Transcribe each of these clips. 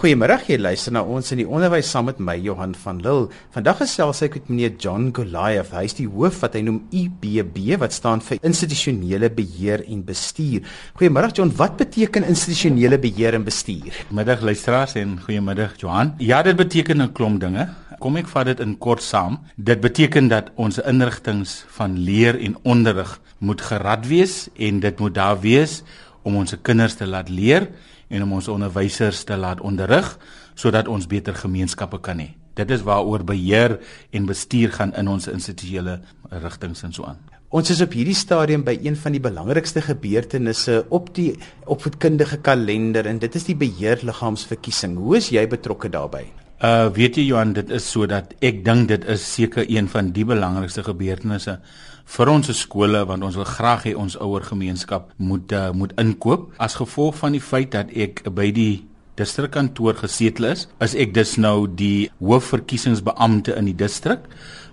Goeiemôre, jy luister na ons in die onderwys saam met my Johan van Lille. Vandag gesels ek met meneer John Goliath. Hy is die hoof wat hy noem IBB wat staan vir institusionele beheer en bestuur. Goeiemôre John, wat beteken institusionele beheer en bestuur? Middag luisteraars en goeiemiddag Johan. Ja, dit beteken 'n klomp dinge. Kom ek vat dit in kort saam. Dit beteken dat ons inrigtinge van leer en onderrig moet gerad wees en dit moet daar wees om ons kinders te laat leer en om ons onderwysers te laat onderrig sodat ons beter gemeenskappe kan hê. Dit is waaroor beheer en bestuur gaan in ons institusionele rigtings en so aan. Ons is op hierdie stadium by een van die belangrikste gebeurtenisse op die opvoedkundige kalender en dit is die beheerliggaamsverkiesing. Hoe is jy betrokke daarbey? Uh weet jy Johan, dit is sodat ek dink dit is seker een van die belangrikste gebeurtenisse vir ons skole want ons wil graag hê ons ouer gemeenskap moet uh, moet inkoop. As gevolg van die feit dat ek by die distrikkantoor gesetel is is ek dus nou die hoofverkiesingsbeampte in die distrik.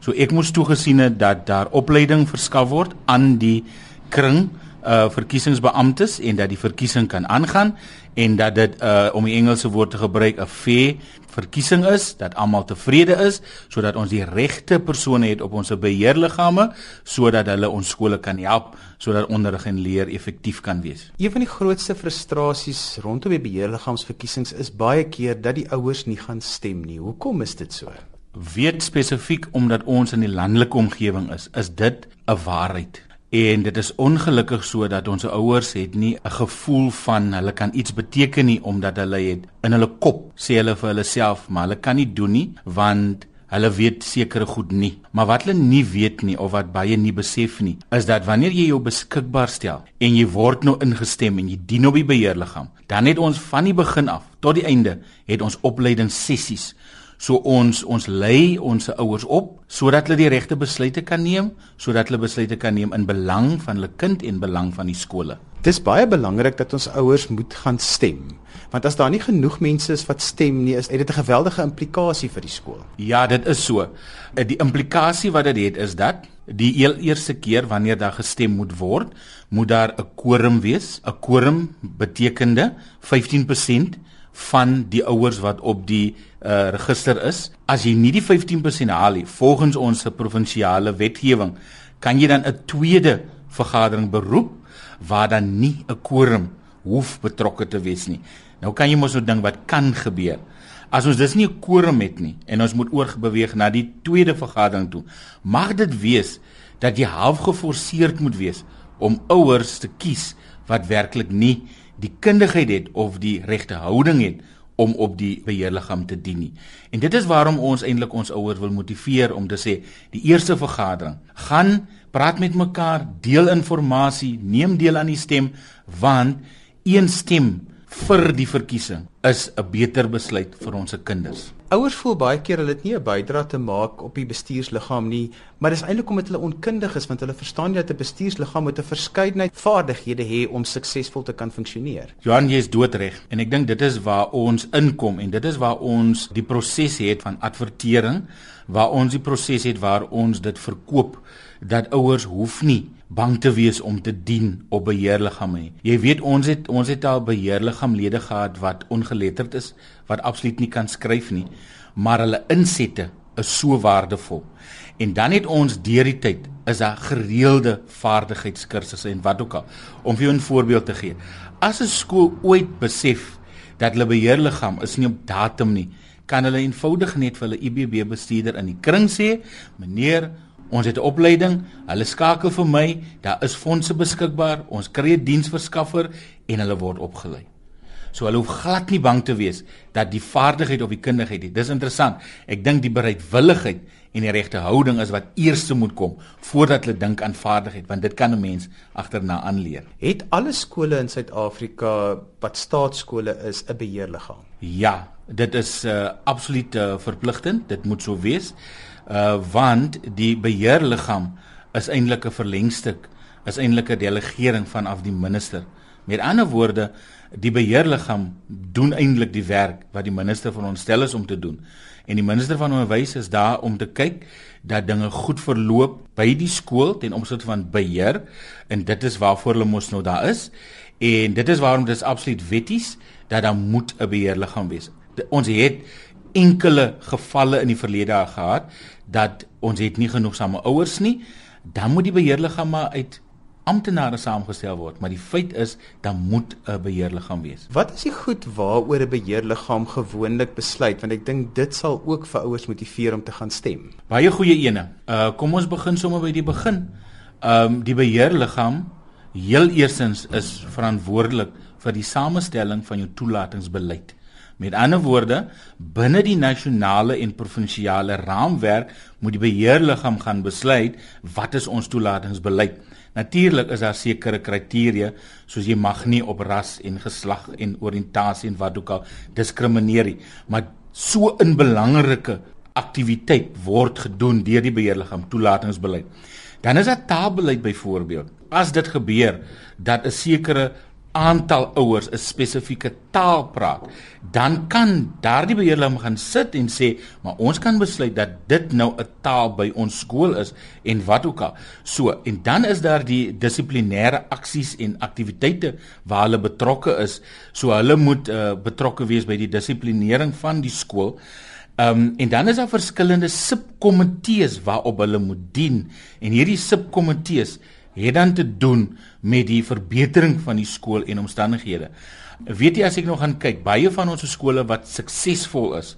So ek moes toegesien het dat daar opleiding verskaf word aan die kring uh verkiesingsbeamptes en dat die verkiesing kan aangaan en dat dit uh om die Engelse woord te gebruik 'n fair verkiesing is, dat almal tevrede is sodat ons die regte persone het op ons beheerliggame sodat hulle ons skole kan help sodat onderrig en leer effektief kan wees. Een van die grootste frustrasies rondom die beheerliggaamsverkiesings is baie keer dat die ouers nie gaan stem nie. Hoekom is dit so? Weet spesifiek omdat ons in die landelike omgewing is, is dit 'n waarheid. En dit is ongelukkig so dat ons ouers het nie 'n gevoel van hulle kan iets beteken nie omdat hulle het in hulle kop sê hulle vir hulle self maar hulle kan nie doen nie want hulle weet sekere goed nie. Maar wat hulle nie weet nie of wat baie nie besef nie, is dat wanneer jy jou beskikbaar stel en jy word nou ingestem en jy dien op die beheerliggaam, dan het ons van die begin af tot die einde het ons opleidingssessies So ons ons lei ons ouers op sodat hulle die regte besluite kan neem, sodat hulle besluite kan neem in belang van hulle kind en belang van die skole. Dis baie belangrik dat ons ouers moet gaan stem. Want as daar nie genoeg mense is wat stem nie, is dit 'n geweldige implikasie vir die skool. Ja, dit is so. Eh, die implikasie wat dit het, het is dat die heel eerste keer wanneer daar gestem moet word, moet daar 'n quorum wees. 'n Quorum betekende 15% van die ouers wat op die uh, register is. As jy nie die 15% haal nie, volgens ons provinsiale wetgewing, kan jy dan 'n tweede vergadering beroep waar dan nie 'n quorum hoef betrokke te wees nie. Nou kan jy mos nou ding wat kan gebeur. As ons dis nie 'n quorum het nie en ons moet oorbeweeg na die tweede vergadering toe, mag dit wees dat jy half geforseerd moet wees om ouers te kies wat werklik nie die kundigheid het of die regte houding het om op die beheerliggaam te dien nie. En dit is waarom ons eintlik ons ouers wil motiveer om te sê die eerste vergadering gaan praat met mekaar, deel inligting, neem deel aan die stem want een stem vir die verkiesing is 'n beter besluit vir ons se kinders. Ouers voel baie keer hulle het nie 'n bydrae te maak op die bestuursliggaam nie, maar dis eintlik omdat hulle onkundig is want hulle verstaan nie dat 'n bestuursliggaam moet 'n verskeidenheid vaardighede hê om suksesvol te kan funksioneer. Johan, jy is doodreg en ek dink dit is waar ons inkom en dit is waar ons die proses het van advertering, waar ons die proses het waar ons dit verkoop dat ouers hoef nie bang te wees om te dien op beheerliggame. Jy weet ons het ons het al beheerliggaamlede gehad wat ongeletterd is, wat absoluut nie kan skryf nie, maar hulle insette is so waardevol. En dan het ons deur die tyd is daar gereelde vaardigheidskursusse en wat ook al om vir jou 'n voorbeeld te gee. As 'n skool ooit besef dat hulle beheerliggaam is nie op datum nie, kan hulle eenvoudig net vir hulle IBB bestuurder in die kring sê, meneer Ons het 'n opleiding, hulle skakel vir my, daar is fondse beskikbaar, ons kry 'n diensverskaffer en hulle word opgelei. So hulle hoef glad nie bang te wees dat die vaardigheid of die kundigheid nie. Dis interessant. Ek dink die bereidwilligheid en die regte houding is wat eers moet kom voordat hulle dink aan vaardigheid, want dit kan 'n mens agterna aanleer. Het alle skole in Suid-Afrika wat staatskole is 'n beheerliggaam? Ja, dit is 'n uh, absolute verpligting. Dit moet so wees uh want die beheerliggaam is eintlik 'n verlengstuk is eintlik 'n delegering vanaf die minister. Met ander woorde, die beheerliggaam doen eintlik die werk wat die minister van ons stel is om te doen. En die minister van onderwys is daar om te kyk dat dinge goed verloop by die skool ten opsigte van beheer en dit is waarvoor hulle mos nou daar is. En dit is waarom dit is absoluut wetties dat daar moet 'n beheerliggaam wees. De, ons het enkele gevalle in die verlede gehad dat ons het nie genoegsame ouers nie, dan moet die beheerliggaam maar uit amptenare saamgestel word, maar die feit is dan moet 'n beheerliggaam wees. Wat is die goed waaroor 'n beheerliggaam gewoonlik besluit want ek dink dit sal ook vir ouers motiveer om te gaan stem. Baie goeie ene. Uh kom ons begin sommer by die begin. Um die beheerliggaam heel eersins is verantwoordelik vir die samestelling van jou toelatingsbeleid. Met ander woorde, binne die nasionale en provinsiale raamwerk moet die beheerliggaam gaan besluit wat is ons toelatingsbeleid. Natuurlik is daar sekere kriteria soos jy mag nie op ras en geslag en oriëntasie en wat ook al diskrimineer nie, maar so 'n belangrike aktiwiteit word gedoen deur die beheerliggaam toelatingsbeleid. Dan is daar taalbeleid byvoorbeeld. As dit gebeur dat 'n sekere aantal ouers 'n spesifieke taal praat, dan kan daardie beheerliggaam gaan sit en sê, maar ons kan besluit dat dit nou 'n taal by ons skool is en wat ook al. So, en dan is daar die dissiplinêre aksies en aktiwiteite waar hulle betrokke is. So hulle moet uh, betrokke wees by die dissiplinering van die skool. Ehm um, en dan is daar verskillende subkomitees waarop hulle moet dien en hierdie subkomitees het dan te doen met die verbetering van die skool en omstandighede. Weet jy as ek nog gaan kyk, baie van ons skole wat suksesvol is,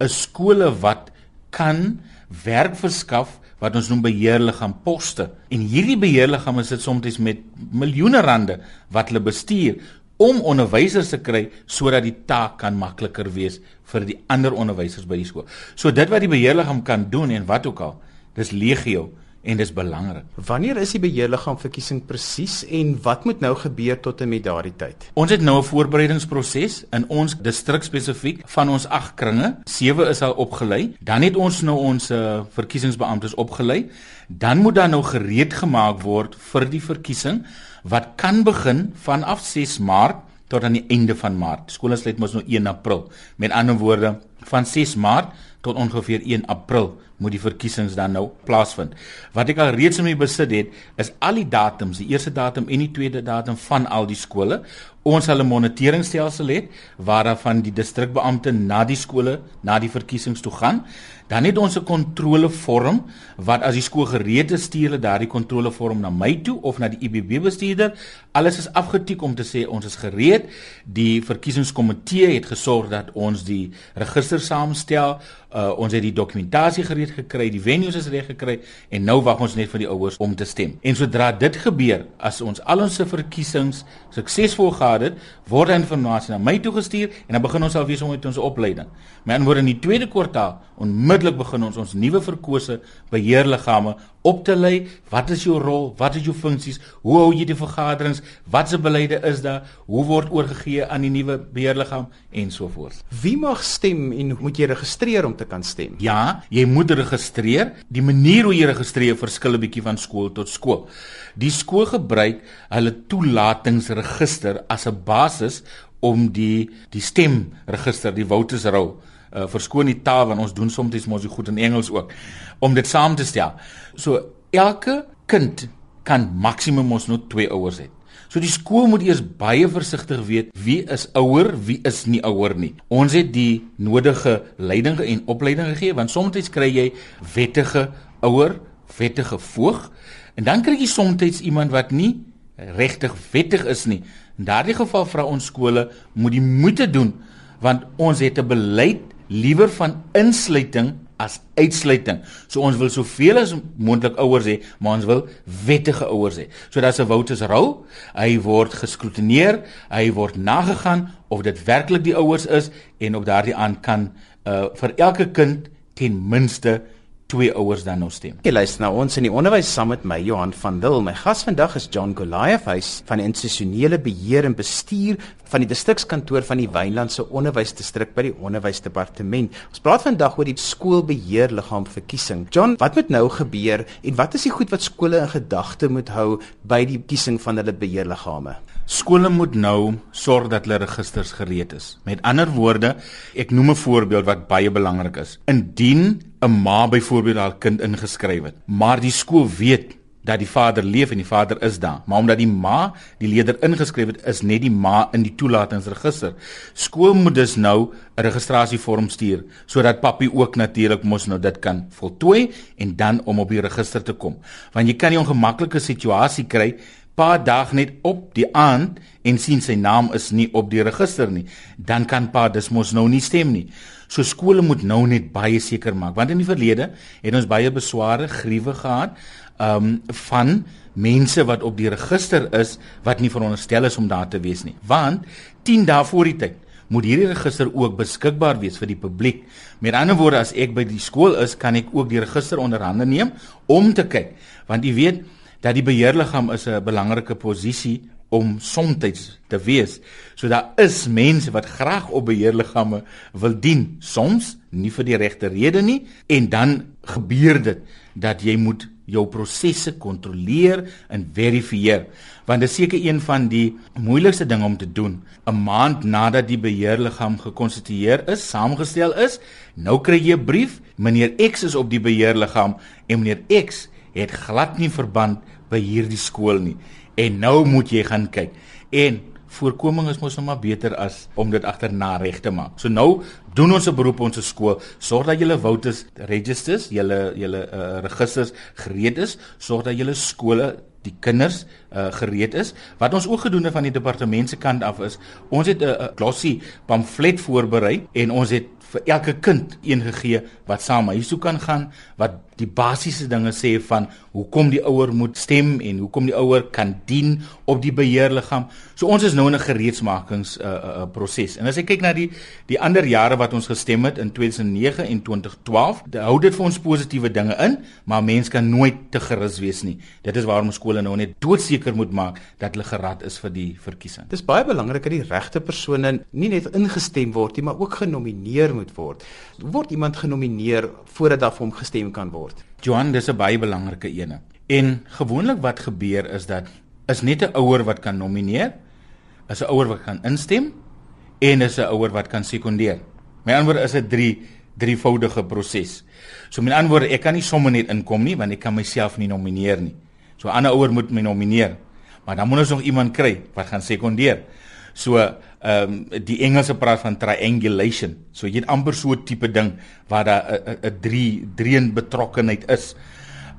is skole wat kan werk verskaf wat ons noem beheerliggaam poste. En hierdie beheerliggaam sit soms met miljoene rande wat hulle bestuur om onderwysers te kry sodat die taak kan makliker wees vir die ander onderwysers by die skool. So dit wat die beheerliggaam kan doen en wat ook al, dis legio en dis belangrik. Wanneer is die beheerliggaam verkiesing presies en wat moet nou gebeur tot en met daardie tyd? Ons het nou 'n voorbereidingsproses in ons distrik spesifiek van ons 8 kringe. 7 is al opgelei. Dan het ons nou ons uh, verkiesingsbeamptes opgelei. Dan moet dan nou gereed gemaak word vir die verkiesing wat kan begin vanaf 6 Maart tot aan die einde van Maart. Skole sluit mos nou 1 April. Met ander woorde, van 6 Maart tot ongeveer 1 April moet die verkiesings dan nou plaasvind. Wat ek al reeds in my besit het, is al die datums, die eerste datum en die tweede datum van al die skole. Ons sal 'n moniteringstelsel hê waar dan van die distrikbeampte na die skole na die verkiesings toe gaan. Dan het ons 'n kontrolevorm wat as die skool gereed is, stuur hulle daardie kontrolevorm na my toe of na die IBB bestuurder. Alles is afgetik om te sê ons is gereed. Die verkiesingskomitee het gesorg dat ons die register saamstel. Uh, ons het die dokumentasie gereed gekry, die venues is reg gekry en nou wag ons net vir die ouers om te stem. En sodra dit gebeur, as ons al ons verkiesings suksesvol gehad het, word inligting na my toe gestuur en dan begin ons alweer met ons opleiding. Maar dan word in die tweede kwartaal onmiddellik begin ons ons nuwe verkose beheerliggame op te lei. Wat is jou rol? Wat is jou funksies? Hoe hou jy die vergaderings? Watse beleide is daar? Hoe word oorgegee aan die nuwe beheerliggaam en so voort. Wie mag stem en moet jy registreer om te kan stem? Ja, jy moet registreer. Die manier hoe jy registreer verskil 'n bietjie van skool tot skool. Die skool gebruik hulle toelatingsregister as 'n basis om die die stemregister, die voters roll uh, verskoon die taal want ons doen soms mos goed in Engels ook om dit saam te stel. So elke kind kan maksimum ons nou twee ouers hê. So die skool moet eers baie versigtig weet wie is ouer, wie is nie ouer nie. Ons het die nodige leiding en opleiding gegee want soms kry jy wettige ouer, wettige voog en dan kry jy soms iemand wat nie regtig wettig is nie. In daardie geval vra ons skole moet die moeite doen want ons het 'n beleid liewer van insluiting as uitsluiting. So ons wil soveel as moontlik ouers hê, maar ons wil wettige ouers hê. So dat se Wouters rou, hy word geskrotineer, hy word nagegaan of dit werklik die ouers is en op daardie aan kan uh vir elke kind ten minste twee ouers dan nou stem. Jy luister nou ons in die onderwys saam met my Johan van Dil. My gas vandag is John Goliath, hy's van die institusionele beheer en bestuur van die distrikskantoor van die Wynlandse Onderwysdistrik by die Onderwysdepartement. Ons praat vandag oor die skoolbeheerliggaam verkiesing. John, wat moet nou gebeur en wat is die goed wat skole in gedagte moet hou by die kiesing van hulle beheerliggame? Skole moet nou sorg dat hulle registers gereed is. Met ander woorde, ek noem 'n voorbeeld wat baie belangrik is. Indien 'n ma byvoorbeeld haar kind ingeskryf het, maar die skool weet dat die vader leef en die vader is daar. Maar omdat die ma die leerder ingeskryf het, is net die ma in die toelatingsregister. Skool moet dus nou 'n registrasievorm stuur sodat papi ook natuurlik mos nou dit kan voltooi en dan om op die register te kom. Want jy kan nie 'n ongemaklike situasie kry pa dag net op die aand en sien sy naam is nie op die register nie. Dan kan pa dis mos nou nie stem nie. So skole moet nou net baie seker maak want in die verlede het ons baie besware, gruwe gehad um van mense wat op die register is wat nie veronderstel is om daar te wees nie. Want 10 dae voor die tyd moet hierdie register ook beskikbaar wees vir die publiek. Met ander woorde, as ek by die skool is, kan ek ook die register onder hande neem om te kyk. Want jy weet dat die beheerliggaam is 'n belangrike posisie om soms te wees. So daar is mense wat graag op beheerliggame wil dien, soms nie vir die regte rede nie en dan gebeur dit dat jy moet jou prosesse kontroleer en verifieer. Want dit is seker een van die moeilikste dinge om te doen. 'n maand nadat die beheerliggaam gekonstitueer is saamgestel is nou kry jy 'n brief meneer X is op die beheerliggaam en meneer X het glad nie verband by hierdie skool nie en nou moet jy gaan kyk en voorkoming is mos nog maar beter as om dit agterna reg te maak. So nou doen ons 'n beroep ons skool, sorg dat julle voters registers, julle julle uh, registers gereed is, sorg dat julle skole die kinders uh, gereed is. Wat ons ook gedoen het van die departement se kant af is, ons het 'n uh, glossy pamflet voorberei en ons het vir elke kind een gegee wat saam huis toe kan gaan wat die basiese dinge sê van hoekom die ouer moet stem en hoekom die ouer kan dien op die beheerliggaam. So ons is nou in 'n gereedsmakings uh, uh, proses. En as ek kyk na die die ander jare wat ons gestem het in 2009 en 2012, hou dit vir ons positiewe dinge in, maar mens kan nooit te gerus wees nie. Dit is waarom skole nou net doodseker moet maak dat hulle gerad is vir die verkiesing. Dis baie belangrik dat die regte persone nie net ingestem word nie, maar ook genomineer moet word. Word iemand genomineer voordat daar vir hom gestem kan word? Johan, dis 'n baie belangrike ene. En gewoonlik wat gebeur is dat is net 'n ouer wat kan nomineer, is 'n ouer wat kan instem en is 'n ouer wat kan sekondeer. My antwoord is 'n drie drievoudige proses. So met ander woorde, ek kan nie sommer net inkom nie want ek kan myself nie nomineer nie. So 'n ander ouer moet my nomineer. Maar dan moet ons nog iemand kry wat gaan sekondeer. So ehm um, die Engelse praat van triangulation. So jy het amper so 'n tipe ding waar daar 'n 'n drie drie betrokkenheid is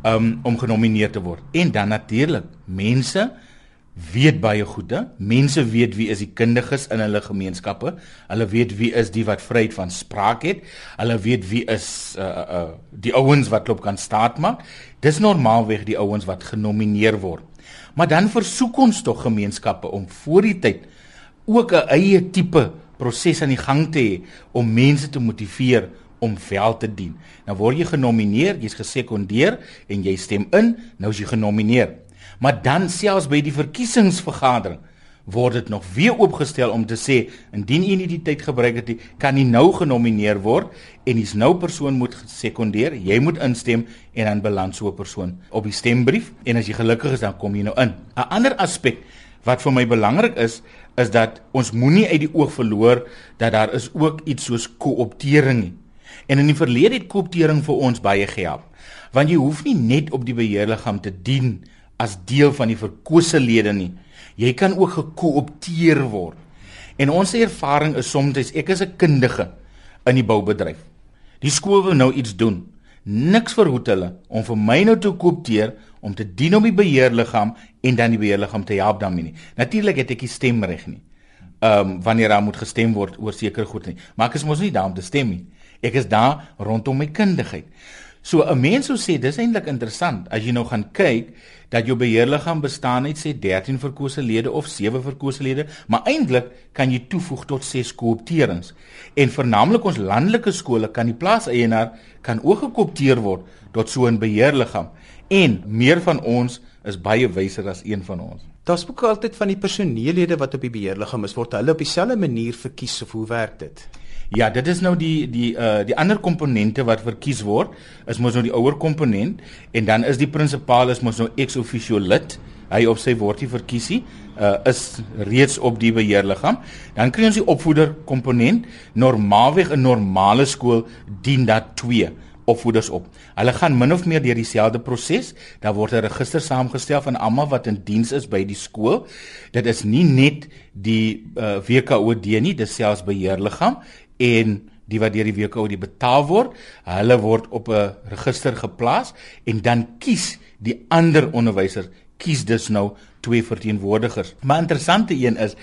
um, om genomineer te word. En dan natuurlik, mense weet baie goede. Mense weet wie is die kundiges in hulle gemeenskappe. Hulle weet wie is die wat vryheid van spraak het. Hulle weet wie is uh uh die ouens wat loop kan staat maak. Dis normaalweg die ouens wat genomineer word. Maar dan versoek ons tog gemeenskappe om voor die tyd ook 'n eie tipe proses aan die gang te hê om mense te motiveer om wel te dien. Nou word jy genomineer, jy's gesekondeer en jy stem in, nou is jy genomineer. Maar dan selfs by die verkiesingsvergadering word dit nog weer oopgestel om te sê indien u nie die tyd gebruik het nie, kan u nou genomineer word en hier's nou persoon moet gesekondeer, jy moet instem en dan beland so 'n persoon op die stembrief en as jy gelukkig is dan kom jy nou in. 'n Ander aspek wat vir my belangrik is, is dat ons moenie uit die oog verloor dat daar is ook iets soos kooptering nie. En in die verlede het kooptering vir ons baie gehelp. Want jy hoef nie net op die beheerliggaam te dien as deel van die verkose lede nie. Jy kan ook gekoopteer word. En ons ervaring is soms ek is 'n kundige in die boubedryf. Die skool wil nou iets doen. Niks verhoed hulle om vir my nou te koopteer om te dien om die beheerliggaam en dan die beheerliggaam te help daarmee nie. Natuurlik het ek die stemreg nie. Ehm um, wanneer daar moet gestem word oor sekere goed nie. Maar ek is mos nie daar om te stem nie. Ek is daar rondom my kundigheid. So 'n mens sou sê dis eintlik interessant as jy nou gaan kyk dat jou beheerliggaam bestaan uit sê 13 verkose lede of 7 verkose lede, maar eintlik kan jy toevoeg tot 6 koopterings. En veralnik ons landelike skole kan die plaaseienaar kan ook gekoopteer word tot so 'n beheerliggaam en meer van ons is baie wyser as een van ons. Daar's ook altyd van die personeellede wat op die beheerliggaam is, word hulle op dieselfde manier verkies of hoe werk dit? Ja, dit is nou die die uh die ander komponente wat verkies word, is mos nou die ouer komponent en dan is die prinsipaal is mos nou ex officio lid. Hy of sy word nie verkies nie, uh is reeds op die beheerliggaam. Dan kry ons die opvoeder komponent. Normaalweg 'n normale skool dien dat 2 opvoeders op. Hulle gaan min of meer deur dieselfde proses. Daar word 'n register saamgestel van almal wat in diens is by die skool. Dit is nie net die uh, eh, WKOD nie, dis selfs beheerliggaam en die wat deur die WKOD betaal word. Hulle word op 'n register geplaas en dan kies die ander onderwysers kies dus nou twee verteenwoordigers. Maar interessante een is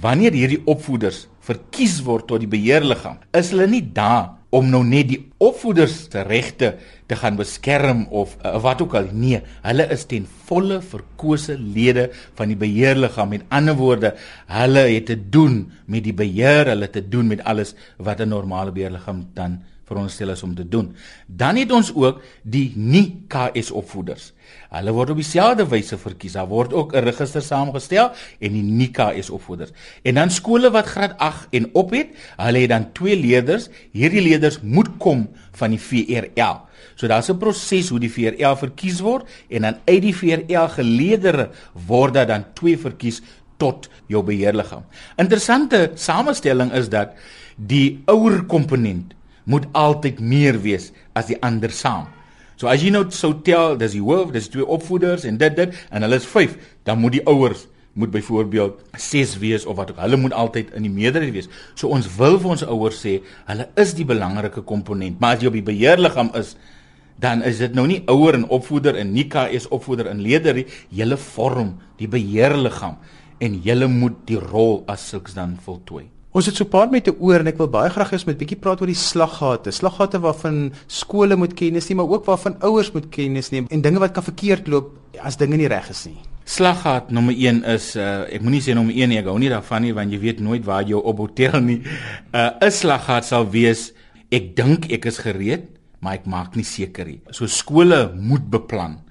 wanneer hierdie opvoeders verkies word tot die beheerliggaam, is hulle nie daar om nou net die opvoeders regte te gaan beskerm of uh, wat ook al nee hulle is ten volle verkose lede van die beheerliggaam met ander woorde hulle het te doen met die beheer hulle te doen met alles wat 'n normale beheerliggaam dan veronderstel is om te doen. Dan het ons ook die nie KS opvoeders. Hulle word op dieselfde wyse verkies. Daar word ook 'n register saamgestel en die nie KS opvoeders. En dan skole wat graad 8 en op het, hulle het dan twee leerders. Hierdie leerders moet kom van die VRL. So daar's 'n proses hoe die VRL verkies word en dan uit die VRL geleerdere word daar dan twee verkies tot jou beheerliggaam. Interessante samestelling is dat die ouer komponent moet altyd meer wees as die ander saam. So as jy nou sou tel, dis die hoof, dis twee opvoeders en dit dit en hulle is 5, dan moet die ouers moet byvoorbeeld 6 wees of wat ook. Hulle moet altyd in die meerderheid wees. So ons wil vir ons ouers sê, hulle is die belangrike komponent, maar as jy op die beheerliggaam is, dan is dit nou nie ouer en opvoeder en Nika is opvoeder en leier nie, julle vorm die beheerliggaam en julle moet die rol as sulks dan voltooi. Ons het so paar met 'n oor en ek wil baie graag hê ons moet bietjie praat oor die slaggate. Slaggate waarvan skole moet kennis neem, maar ook waarvan ouers moet kennis neem en dinge wat kan verkeerd loop as dinge nie reg is nie. Slaggat nommer 1 is uh ek moenie sê nommer 1 nie, ek hou nie daarvan nie want jy weet nooit waar jy op hotel nie. Uh 'n slaggat sal wees ek dink ek is gereed, maar ek maak nie seker nie. So skole moet beplan.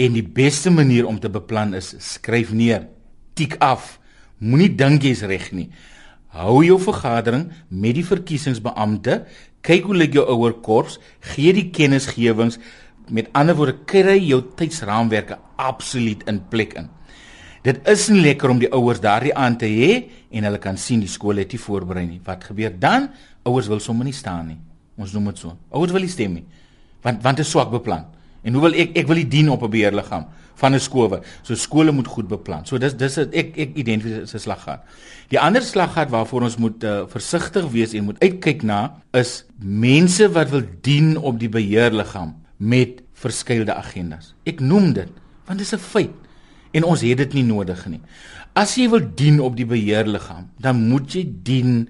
En die beste manier om te beplan is skryf neer, tik af. Moenie dink jy's reg nie. Hou jou vergadering met die verkiesingsbeampte, kyk hoe lyk jou ouer korps, gee die kennisgewings, met ander woorde kry jou tydsraamwerke absoluut in plek in. Dit is nie lekker om die ouers daardie aan te hê en hulle kan sien die skool het nie voorberei nie. Wat gebeur dan? Ouers wil sommer nie staan nie. Ons noem dit so. Ouers wil nie stem nie. Want want dit is swak beplan. En hoe wil ek ek wil die dien op 'n beheerliggaam van 'n skool. So skole moet goed beplan. So dis dis ek ek identifiseer 'n slaggat. Die ander slaggat waarvoor ons moet uh, versigtig wees en moet uitkyk na is mense wat wil dien op die beheerliggaam met verskeie agendas. Ek noem dit want dit is 'n feit en ons het dit nie nodig nie. As jy wil dien op die beheerliggaam, dan moet jy dien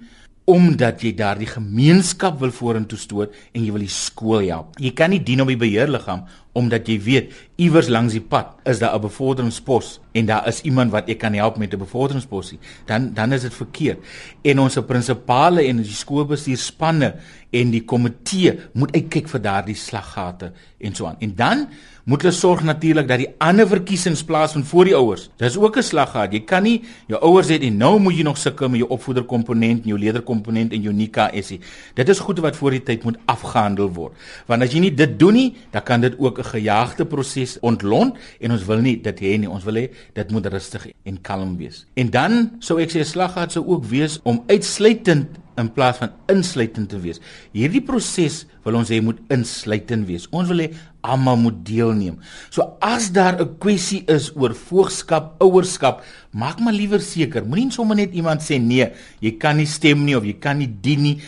omdat jy daardie gemeenskap wil vorentoe stoot en jy wil die skool help. Jy kan nie dien op die beheerliggaam omdat jy weet iewers langs die pad is daar 'n bevorderingspos en daar is iemand wat ek kan help met 'n bevorderingsposie. Dan dan is dit verkeerd. En ons prinsipale en die skoolbestuurspanne en die komitee moet uitkyk vir daardie slaggate en so aan. En dan moet hulle sorg natuurlik dat die ander verkiesings plaasvind voor die ouers. Dis ook 'n slaggat. Jy kan nie jou ouers hê en nou moet jy nog sukkel met jou opvoederkomponent en jou leerderkomponent en jou Nika essie. Dit is goed wat voor die tyd moet afgehandel word. Want as jy nie dit doen nie, dan kan dit ook 'n gejaagde proses ontlont en ons wil nie dit hê nie. Ons wil hê dit moet rustig en kalm wees. En dan sou ek sê 'n slaggat sou ook wees om uitsluitend in plaas van insluitend te wees. Hierdie proses wil ons hê moet insluitend wees. Ons wil hê almal moet deelneem. So as daar 'n kwessie is oor voogskap, ouerskap, maak maar liewer seker. Moenie sommer net iemand sê nee, jy kan nie stem nie of jy kan nie dien nie.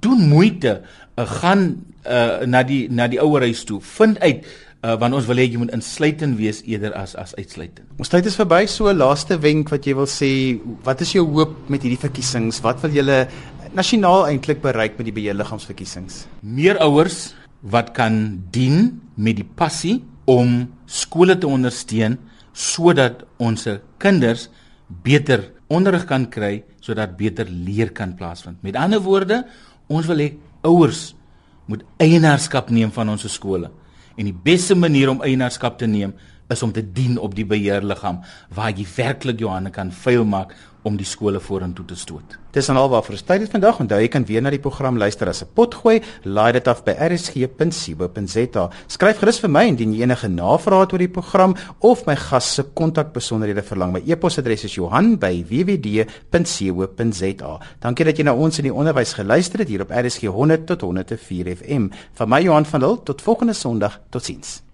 Doen moeite, uh, gaan uh, na die na die ouerhuis toe. Vind uit uh, want ons wil hê jy moet insluitend wees eerder as as uitsluitend. Ons tyd is verby, so laaste wenk wat jy wil sê, wat is jou hoop met hierdie verkiesings? Wat wil julle nasionaal eintlik bereik met die beheerliggaamsverkiesings? Meer ouers wat kan dien met die passie om skole te ondersteun sodat ons kinders beter onderrig kan kry sodat beter leer kan plaasvind. Met ander woorde, ons wil hê ouers moet eienaarskap neem van ons skole. En die beste manier om eienaarskap te neem is om te dien op die beheerliggaam waar jy werklik jou hande kan vuil maak om die skole vorentoe te stoot. Dis dan alwaar vir tyd vandag. Onthou jy kan weer na die program luister as 'n pot gooi. Laai dit af by rsg.co.za. Skryf gerus vir my indien jy enige navrae het oor die program of my gas se kontakbesonderhede verlang. My e-posadres is Johan@wwd.co.za. Dankie dat jy na ons in die onderwys geluister het hier op RSG 100 tot 104 FM. Van my Johan van Lille tot volgende Sondag. Totsiens.